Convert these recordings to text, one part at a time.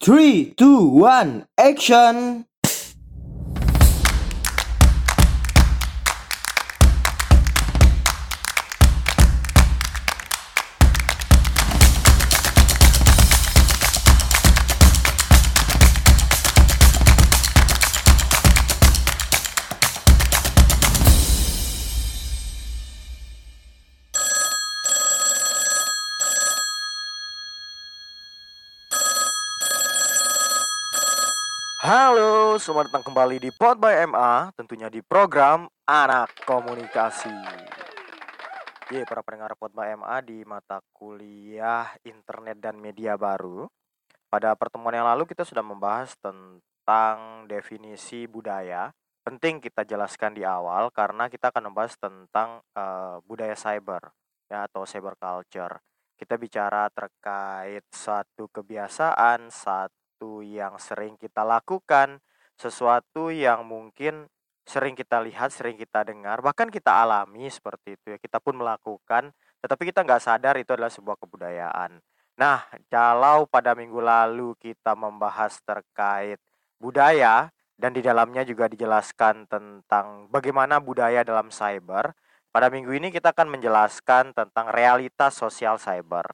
Three, two, one, action! Selamat datang kembali di Pod by MA, tentunya di program Anak Komunikasi. Ye, para pendengar Pod by MA di mata kuliah Internet dan Media Baru. Pada pertemuan yang lalu kita sudah membahas tentang definisi budaya. Penting kita jelaskan di awal karena kita akan membahas tentang uh, budaya cyber ya atau cyber culture. Kita bicara terkait suatu kebiasaan, satu yang sering kita lakukan, sesuatu yang mungkin sering kita lihat, sering kita dengar, bahkan kita alami seperti itu ya. Kita pun melakukan, tetapi kita nggak sadar itu adalah sebuah kebudayaan. Nah, kalau pada minggu lalu kita membahas terkait budaya dan di dalamnya juga dijelaskan tentang bagaimana budaya dalam cyber, pada minggu ini kita akan menjelaskan tentang realitas sosial cyber.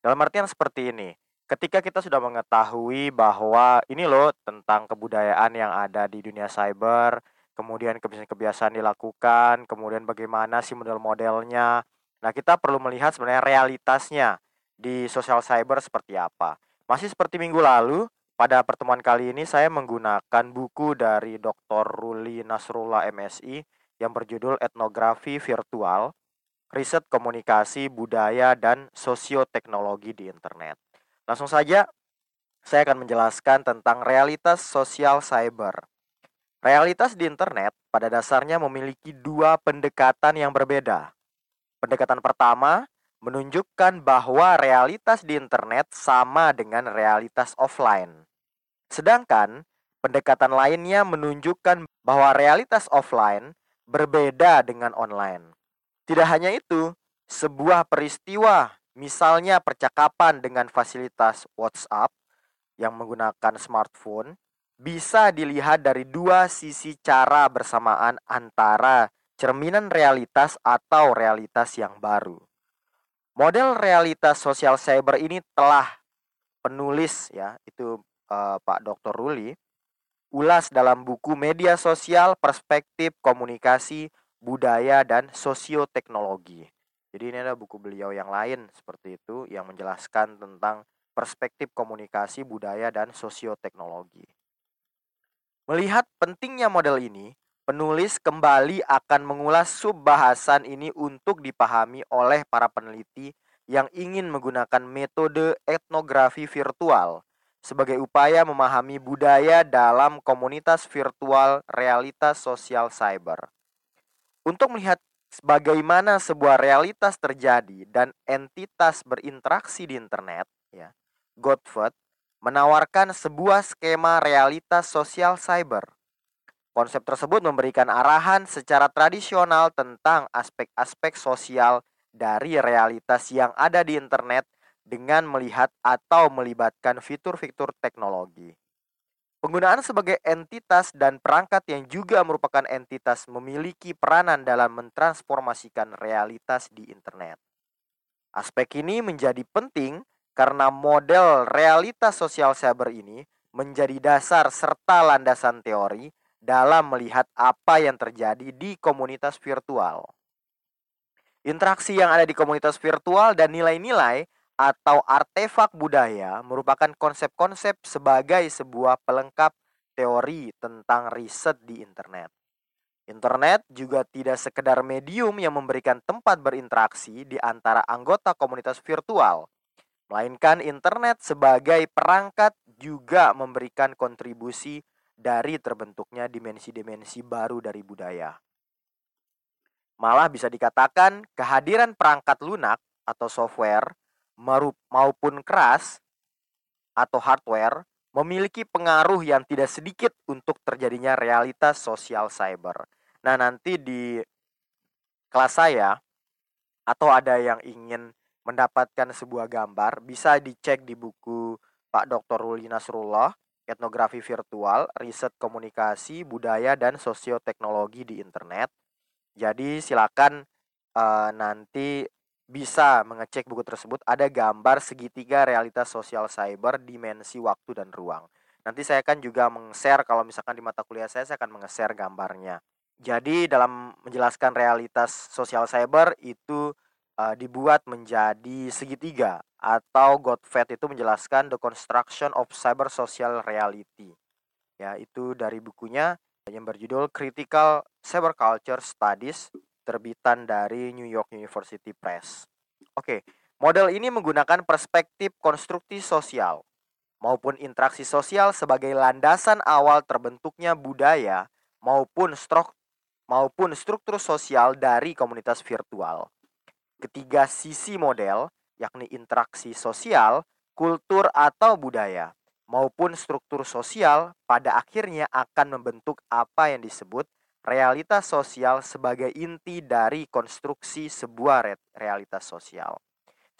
Dalam artian seperti ini, ketika kita sudah mengetahui bahwa ini loh tentang kebudayaan yang ada di dunia cyber, kemudian kebiasaan-kebiasaan dilakukan, kemudian bagaimana sih model-modelnya. Nah, kita perlu melihat sebenarnya realitasnya di sosial cyber seperti apa. Masih seperti minggu lalu, pada pertemuan kali ini saya menggunakan buku dari Dr. Ruli Nasrullah MSI yang berjudul Etnografi Virtual, Riset Komunikasi, Budaya, dan Sosioteknologi di Internet. Langsung saja, saya akan menjelaskan tentang realitas sosial cyber. Realitas di internet pada dasarnya memiliki dua pendekatan yang berbeda. Pendekatan pertama menunjukkan bahwa realitas di internet sama dengan realitas offline. Sedangkan pendekatan lainnya menunjukkan bahwa realitas offline berbeda dengan online. Tidak hanya itu, sebuah peristiwa Misalnya percakapan dengan fasilitas WhatsApp yang menggunakan smartphone bisa dilihat dari dua sisi cara bersamaan antara cerminan realitas atau realitas yang baru. Model realitas sosial cyber ini telah penulis ya, itu uh, Pak Dr. Ruli ulas dalam buku Media Sosial Perspektif Komunikasi, Budaya dan Sosioteknologi. Jadi ini ada buku beliau yang lain seperti itu yang menjelaskan tentang perspektif komunikasi, budaya, dan sosioteknologi. Melihat pentingnya model ini, penulis kembali akan mengulas subbahasan ini untuk dipahami oleh para peneliti yang ingin menggunakan metode etnografi virtual sebagai upaya memahami budaya dalam komunitas virtual realitas sosial cyber. Untuk melihat bagaimana sebuah realitas terjadi dan entitas berinteraksi di internet, ya, Godford menawarkan sebuah skema realitas sosial cyber. Konsep tersebut memberikan arahan secara tradisional tentang aspek-aspek sosial dari realitas yang ada di internet dengan melihat atau melibatkan fitur-fitur teknologi. Penggunaan sebagai entitas dan perangkat yang juga merupakan entitas memiliki peranan dalam mentransformasikan realitas di internet. Aspek ini menjadi penting karena model realitas sosial cyber ini menjadi dasar serta landasan teori dalam melihat apa yang terjadi di komunitas virtual. Interaksi yang ada di komunitas virtual dan nilai-nilai atau artefak budaya merupakan konsep-konsep sebagai sebuah pelengkap teori tentang riset di internet. Internet juga tidak sekedar medium yang memberikan tempat berinteraksi di antara anggota komunitas virtual, melainkan internet sebagai perangkat juga memberikan kontribusi dari terbentuknya dimensi-dimensi baru dari budaya. Malah bisa dikatakan kehadiran perangkat lunak atau software maupun keras atau hardware memiliki pengaruh yang tidak sedikit untuk terjadinya realitas sosial cyber. Nah, nanti di kelas saya atau ada yang ingin mendapatkan sebuah gambar bisa dicek di buku Pak Dr. Ruli Nasrullah, etnografi virtual, riset komunikasi, budaya, dan sosioteknologi di internet. Jadi silakan uh, nanti bisa mengecek buku tersebut ada gambar segitiga realitas sosial cyber dimensi waktu dan ruang. Nanti saya akan juga meng-share kalau misalkan di mata kuliah saya saya akan meng-share gambarnya. Jadi dalam menjelaskan realitas sosial cyber itu uh, dibuat menjadi segitiga atau Godfett itu menjelaskan the construction of cyber social reality. Ya, itu dari bukunya yang berjudul Critical Cyber Culture Studies terbitan dari New York University Press. Oke, model ini menggunakan perspektif konstruksi sosial maupun interaksi sosial sebagai landasan awal terbentuknya budaya maupun struk maupun struktur sosial dari komunitas virtual. Ketiga sisi model, yakni interaksi sosial, kultur atau budaya, maupun struktur sosial pada akhirnya akan membentuk apa yang disebut realitas sosial sebagai inti dari konstruksi sebuah realitas sosial.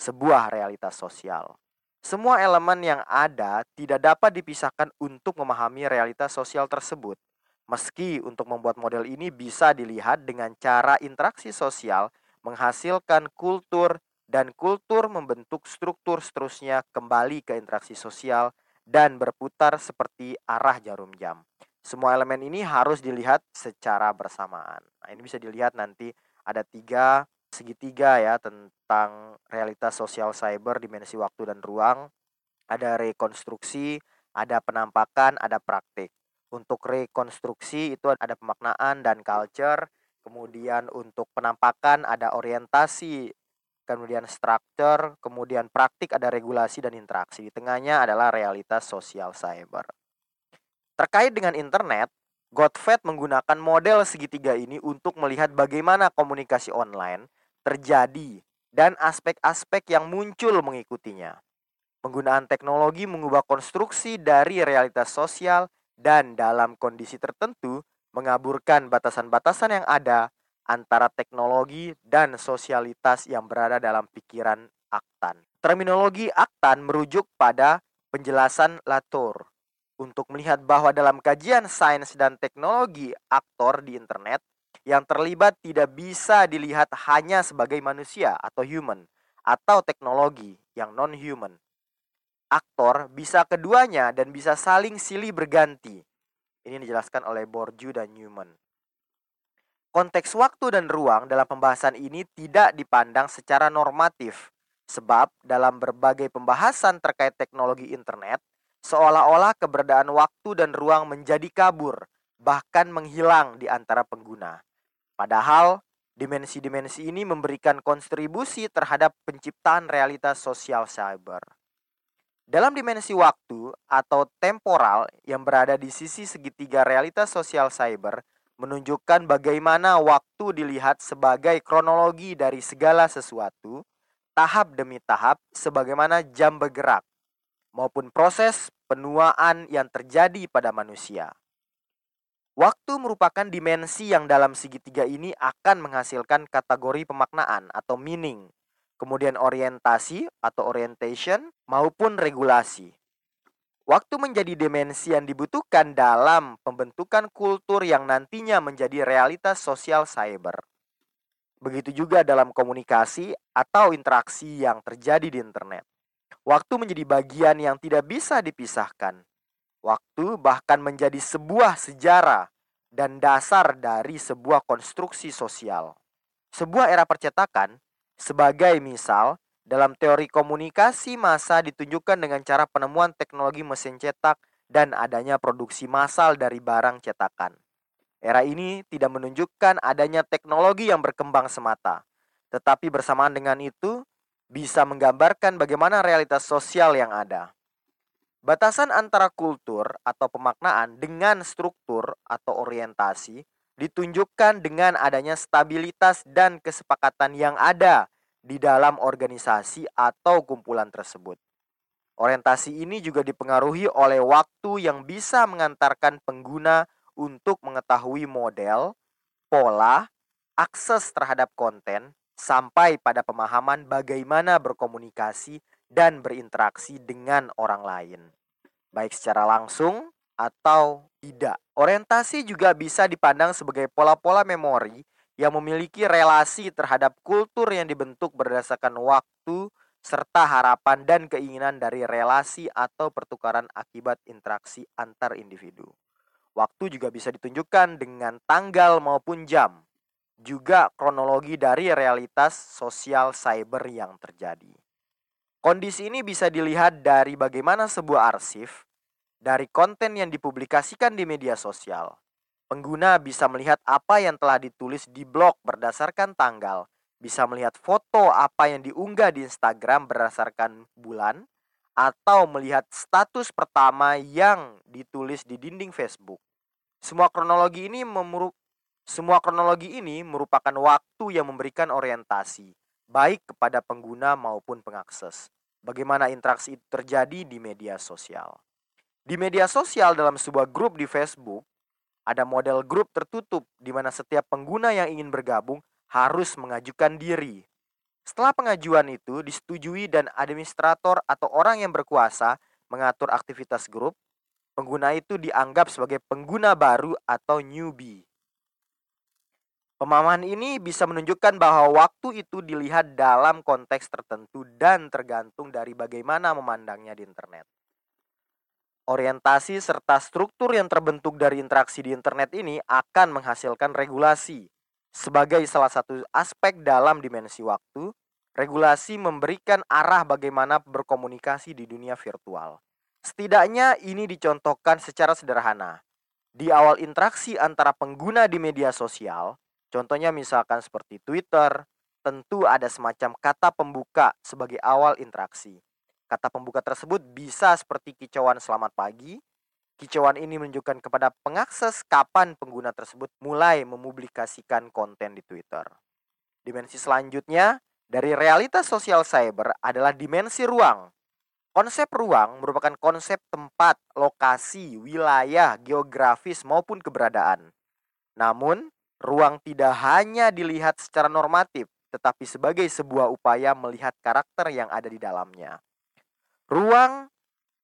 Sebuah realitas sosial. Semua elemen yang ada tidak dapat dipisahkan untuk memahami realitas sosial tersebut. Meski untuk membuat model ini bisa dilihat dengan cara interaksi sosial menghasilkan kultur dan kultur membentuk struktur seterusnya kembali ke interaksi sosial dan berputar seperti arah jarum jam. Semua elemen ini harus dilihat secara bersamaan. Nah, ini bisa dilihat nanti ada tiga segitiga ya tentang realitas sosial cyber, dimensi waktu dan ruang. Ada rekonstruksi, ada penampakan, ada praktik. Untuk rekonstruksi itu ada pemaknaan dan culture. Kemudian untuk penampakan ada orientasi, kemudian struktur, kemudian praktik ada regulasi dan interaksi. Di tengahnya adalah realitas sosial cyber. Terkait dengan internet, Godfett menggunakan model segitiga ini untuk melihat bagaimana komunikasi online terjadi dan aspek-aspek yang muncul mengikutinya. Penggunaan teknologi mengubah konstruksi dari realitas sosial dan dalam kondisi tertentu mengaburkan batasan-batasan yang ada antara teknologi dan sosialitas yang berada dalam pikiran Aktan. Terminologi Aktan merujuk pada penjelasan Latour untuk melihat bahwa dalam kajian sains dan teknologi aktor di internet yang terlibat tidak bisa dilihat hanya sebagai manusia atau human atau teknologi yang non-human. Aktor bisa keduanya dan bisa saling silih berganti. Ini dijelaskan oleh Bourdieu dan Newman. Konteks waktu dan ruang dalam pembahasan ini tidak dipandang secara normatif, sebab dalam berbagai pembahasan terkait teknologi internet, seolah-olah keberadaan waktu dan ruang menjadi kabur, bahkan menghilang di antara pengguna. Padahal, dimensi-dimensi ini memberikan kontribusi terhadap penciptaan realitas sosial cyber. Dalam dimensi waktu atau temporal yang berada di sisi segitiga realitas sosial cyber, menunjukkan bagaimana waktu dilihat sebagai kronologi dari segala sesuatu, tahap demi tahap, sebagaimana jam bergerak maupun proses penuaan yang terjadi pada manusia. Waktu merupakan dimensi yang dalam segitiga ini akan menghasilkan kategori pemaknaan atau meaning, kemudian orientasi atau orientation, maupun regulasi. Waktu menjadi dimensi yang dibutuhkan dalam pembentukan kultur yang nantinya menjadi realitas sosial cyber. Begitu juga dalam komunikasi atau interaksi yang terjadi di internet. Waktu menjadi bagian yang tidak bisa dipisahkan. Waktu bahkan menjadi sebuah sejarah dan dasar dari sebuah konstruksi sosial. Sebuah era percetakan, sebagai misal, dalam teori komunikasi massa ditunjukkan dengan cara penemuan teknologi mesin cetak dan adanya produksi massal dari barang cetakan. Era ini tidak menunjukkan adanya teknologi yang berkembang semata, tetapi bersamaan dengan itu, bisa menggambarkan bagaimana realitas sosial yang ada. Batasan antara kultur atau pemaknaan dengan struktur atau orientasi ditunjukkan dengan adanya stabilitas dan kesepakatan yang ada di dalam organisasi atau kumpulan tersebut. Orientasi ini juga dipengaruhi oleh waktu yang bisa mengantarkan pengguna untuk mengetahui model, pola, akses terhadap konten, sampai pada pemahaman bagaimana berkomunikasi dan berinteraksi dengan orang lain, baik secara langsung atau tidak. Orientasi juga bisa dipandang sebagai pola-pola memori yang memiliki relasi terhadap kultur yang dibentuk berdasarkan waktu serta harapan dan keinginan dari relasi atau pertukaran akibat interaksi antar individu. Waktu juga bisa ditunjukkan dengan tanggal maupun jam, juga kronologi dari realitas sosial cyber yang terjadi. Kondisi ini bisa dilihat dari bagaimana sebuah arsip dari konten yang dipublikasikan di media sosial. Pengguna bisa melihat apa yang telah ditulis di blog berdasarkan tanggal, bisa melihat foto apa yang diunggah di Instagram berdasarkan bulan, atau melihat status pertama yang ditulis di dinding Facebook. Semua kronologi ini semua kronologi ini merupakan waktu yang memberikan orientasi baik kepada pengguna maupun pengakses. Bagaimana interaksi itu terjadi di media sosial. Di media sosial dalam sebuah grup di Facebook, ada model grup tertutup di mana setiap pengguna yang ingin bergabung harus mengajukan diri. Setelah pengajuan itu disetujui dan administrator atau orang yang berkuasa mengatur aktivitas grup, pengguna itu dianggap sebagai pengguna baru atau newbie. Pemahaman ini bisa menunjukkan bahwa waktu itu dilihat dalam konteks tertentu dan tergantung dari bagaimana memandangnya di internet. Orientasi serta struktur yang terbentuk dari interaksi di internet ini akan menghasilkan regulasi. Sebagai salah satu aspek dalam dimensi waktu, regulasi memberikan arah bagaimana berkomunikasi di dunia virtual. Setidaknya ini dicontohkan secara sederhana. Di awal interaksi antara pengguna di media sosial, Contohnya misalkan seperti Twitter, tentu ada semacam kata pembuka sebagai awal interaksi. Kata pembuka tersebut bisa seperti kicauan selamat pagi. Kicauan ini menunjukkan kepada pengakses kapan pengguna tersebut mulai mempublikasikan konten di Twitter. Dimensi selanjutnya dari realitas sosial cyber adalah dimensi ruang. Konsep ruang merupakan konsep tempat, lokasi, wilayah, geografis maupun keberadaan. Namun, Ruang tidak hanya dilihat secara normatif, tetapi sebagai sebuah upaya melihat karakter yang ada di dalamnya. Ruang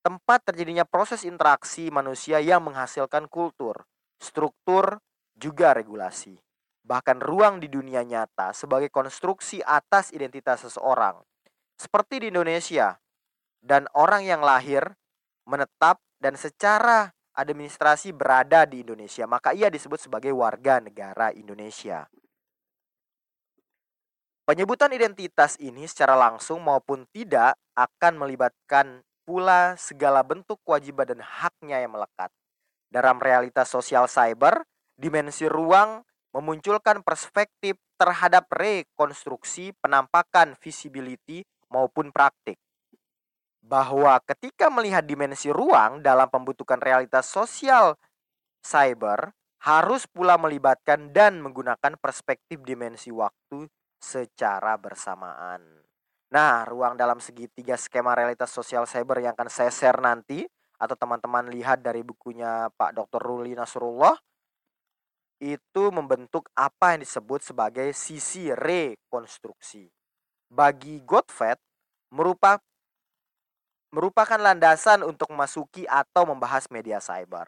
tempat terjadinya proses interaksi manusia yang menghasilkan kultur, struktur, juga regulasi. Bahkan ruang di dunia nyata sebagai konstruksi atas identitas seseorang. Seperti di Indonesia, dan orang yang lahir, menetap, dan secara administrasi berada di Indonesia, maka ia disebut sebagai warga negara Indonesia. Penyebutan identitas ini secara langsung maupun tidak akan melibatkan pula segala bentuk kewajiban dan haknya yang melekat. Dalam realitas sosial cyber, dimensi ruang memunculkan perspektif terhadap rekonstruksi penampakan visibility maupun praktik bahwa ketika melihat dimensi ruang dalam pembentukan realitas sosial cyber harus pula melibatkan dan menggunakan perspektif dimensi waktu secara bersamaan. Nah, ruang dalam segitiga skema realitas sosial cyber yang akan saya share nanti atau teman-teman lihat dari bukunya Pak Dr. Ruli Nasrullah itu membentuk apa yang disebut sebagai sisi rekonstruksi. Bagi Gottfried merupakan merupakan landasan untuk memasuki atau membahas media cyber.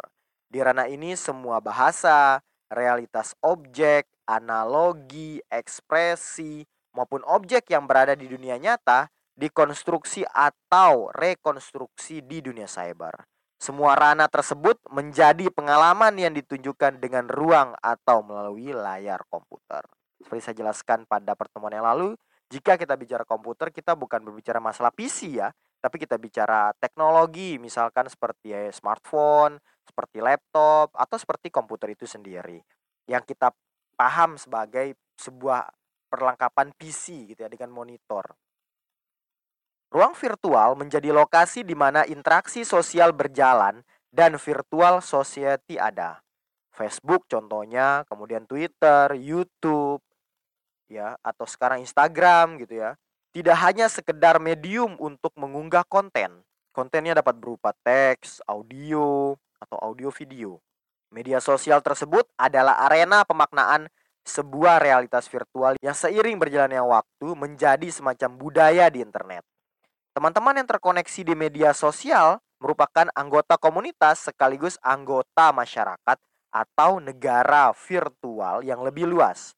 Di ranah ini semua bahasa, realitas objek, analogi, ekspresi, maupun objek yang berada di dunia nyata dikonstruksi atau rekonstruksi di dunia cyber. Semua ranah tersebut menjadi pengalaman yang ditunjukkan dengan ruang atau melalui layar komputer. Seperti saya jelaskan pada pertemuan yang lalu, jika kita bicara komputer, kita bukan berbicara masalah PC ya, tapi kita bicara teknologi misalkan seperti ya, smartphone, seperti laptop atau seperti komputer itu sendiri yang kita paham sebagai sebuah perlengkapan PC gitu ya dengan monitor. Ruang virtual menjadi lokasi di mana interaksi sosial berjalan dan virtual society ada. Facebook contohnya, kemudian Twitter, YouTube, ya atau sekarang Instagram gitu ya tidak hanya sekedar medium untuk mengunggah konten. Kontennya dapat berupa teks, audio, atau audio video. Media sosial tersebut adalah arena pemaknaan sebuah realitas virtual yang seiring berjalannya waktu menjadi semacam budaya di internet. Teman-teman yang terkoneksi di media sosial merupakan anggota komunitas sekaligus anggota masyarakat atau negara virtual yang lebih luas.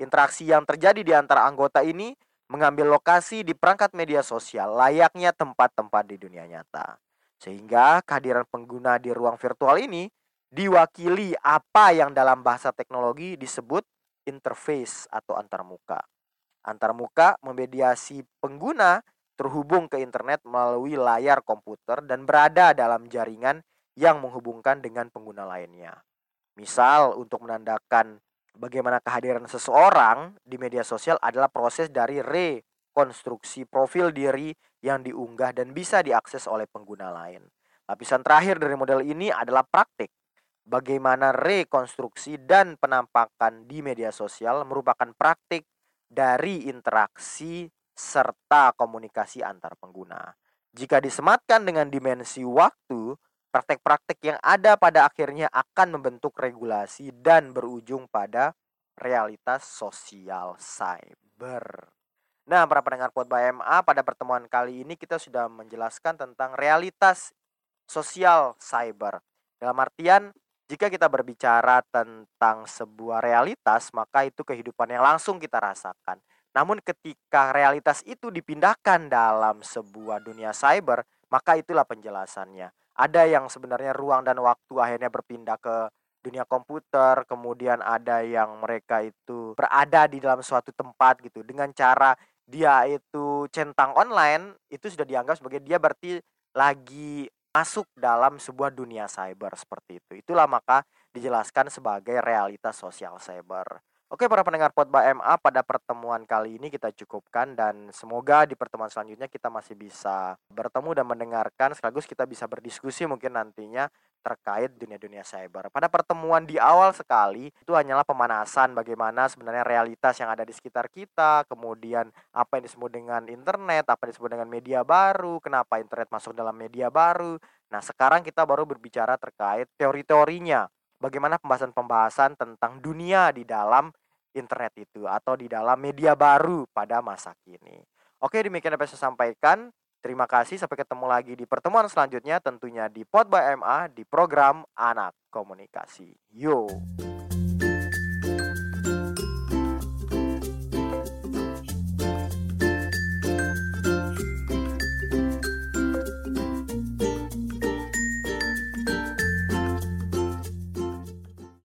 Interaksi yang terjadi di antara anggota ini mengambil lokasi di perangkat media sosial layaknya tempat-tempat di dunia nyata. Sehingga kehadiran pengguna di ruang virtual ini diwakili apa yang dalam bahasa teknologi disebut interface atau antarmuka. Antarmuka memediasi pengguna terhubung ke internet melalui layar komputer dan berada dalam jaringan yang menghubungkan dengan pengguna lainnya. Misal untuk menandakan bagaimana kehadiran seseorang di media sosial adalah proses dari rekonstruksi profil diri yang diunggah dan bisa diakses oleh pengguna lain. Lapisan terakhir dari model ini adalah praktik. Bagaimana rekonstruksi dan penampakan di media sosial merupakan praktik dari interaksi serta komunikasi antar pengguna. Jika disematkan dengan dimensi waktu, Praktek-praktek yang ada pada akhirnya akan membentuk regulasi dan berujung pada realitas sosial cyber. Nah, para pendengar Pod MA, pada pertemuan kali ini kita sudah menjelaskan tentang realitas sosial cyber. Dalam artian, jika kita berbicara tentang sebuah realitas, maka itu kehidupan yang langsung kita rasakan. Namun ketika realitas itu dipindahkan dalam sebuah dunia cyber, maka itulah penjelasannya ada yang sebenarnya ruang dan waktu akhirnya berpindah ke dunia komputer, kemudian ada yang mereka itu berada di dalam suatu tempat gitu dengan cara dia itu centang online itu sudah dianggap sebagai dia berarti lagi masuk dalam sebuah dunia cyber seperti itu. Itulah maka dijelaskan sebagai realitas sosial cyber. Oke para pendengar Potba MA pada pertemuan kali ini kita cukupkan dan semoga di pertemuan selanjutnya kita masih bisa bertemu dan mendengarkan sekaligus kita bisa berdiskusi mungkin nantinya terkait dunia-dunia cyber. Pada pertemuan di awal sekali itu hanyalah pemanasan bagaimana sebenarnya realitas yang ada di sekitar kita, kemudian apa yang disebut dengan internet, apa yang disebut dengan media baru, kenapa internet masuk dalam media baru. Nah, sekarang kita baru berbicara terkait teori-teorinya bagaimana pembahasan-pembahasan tentang dunia di dalam internet itu atau di dalam media baru pada masa kini. Oke, demikian yang saya sampaikan. Terima kasih, sampai ketemu lagi di pertemuan selanjutnya tentunya di Pod by MA di program Anak Komunikasi. Yo.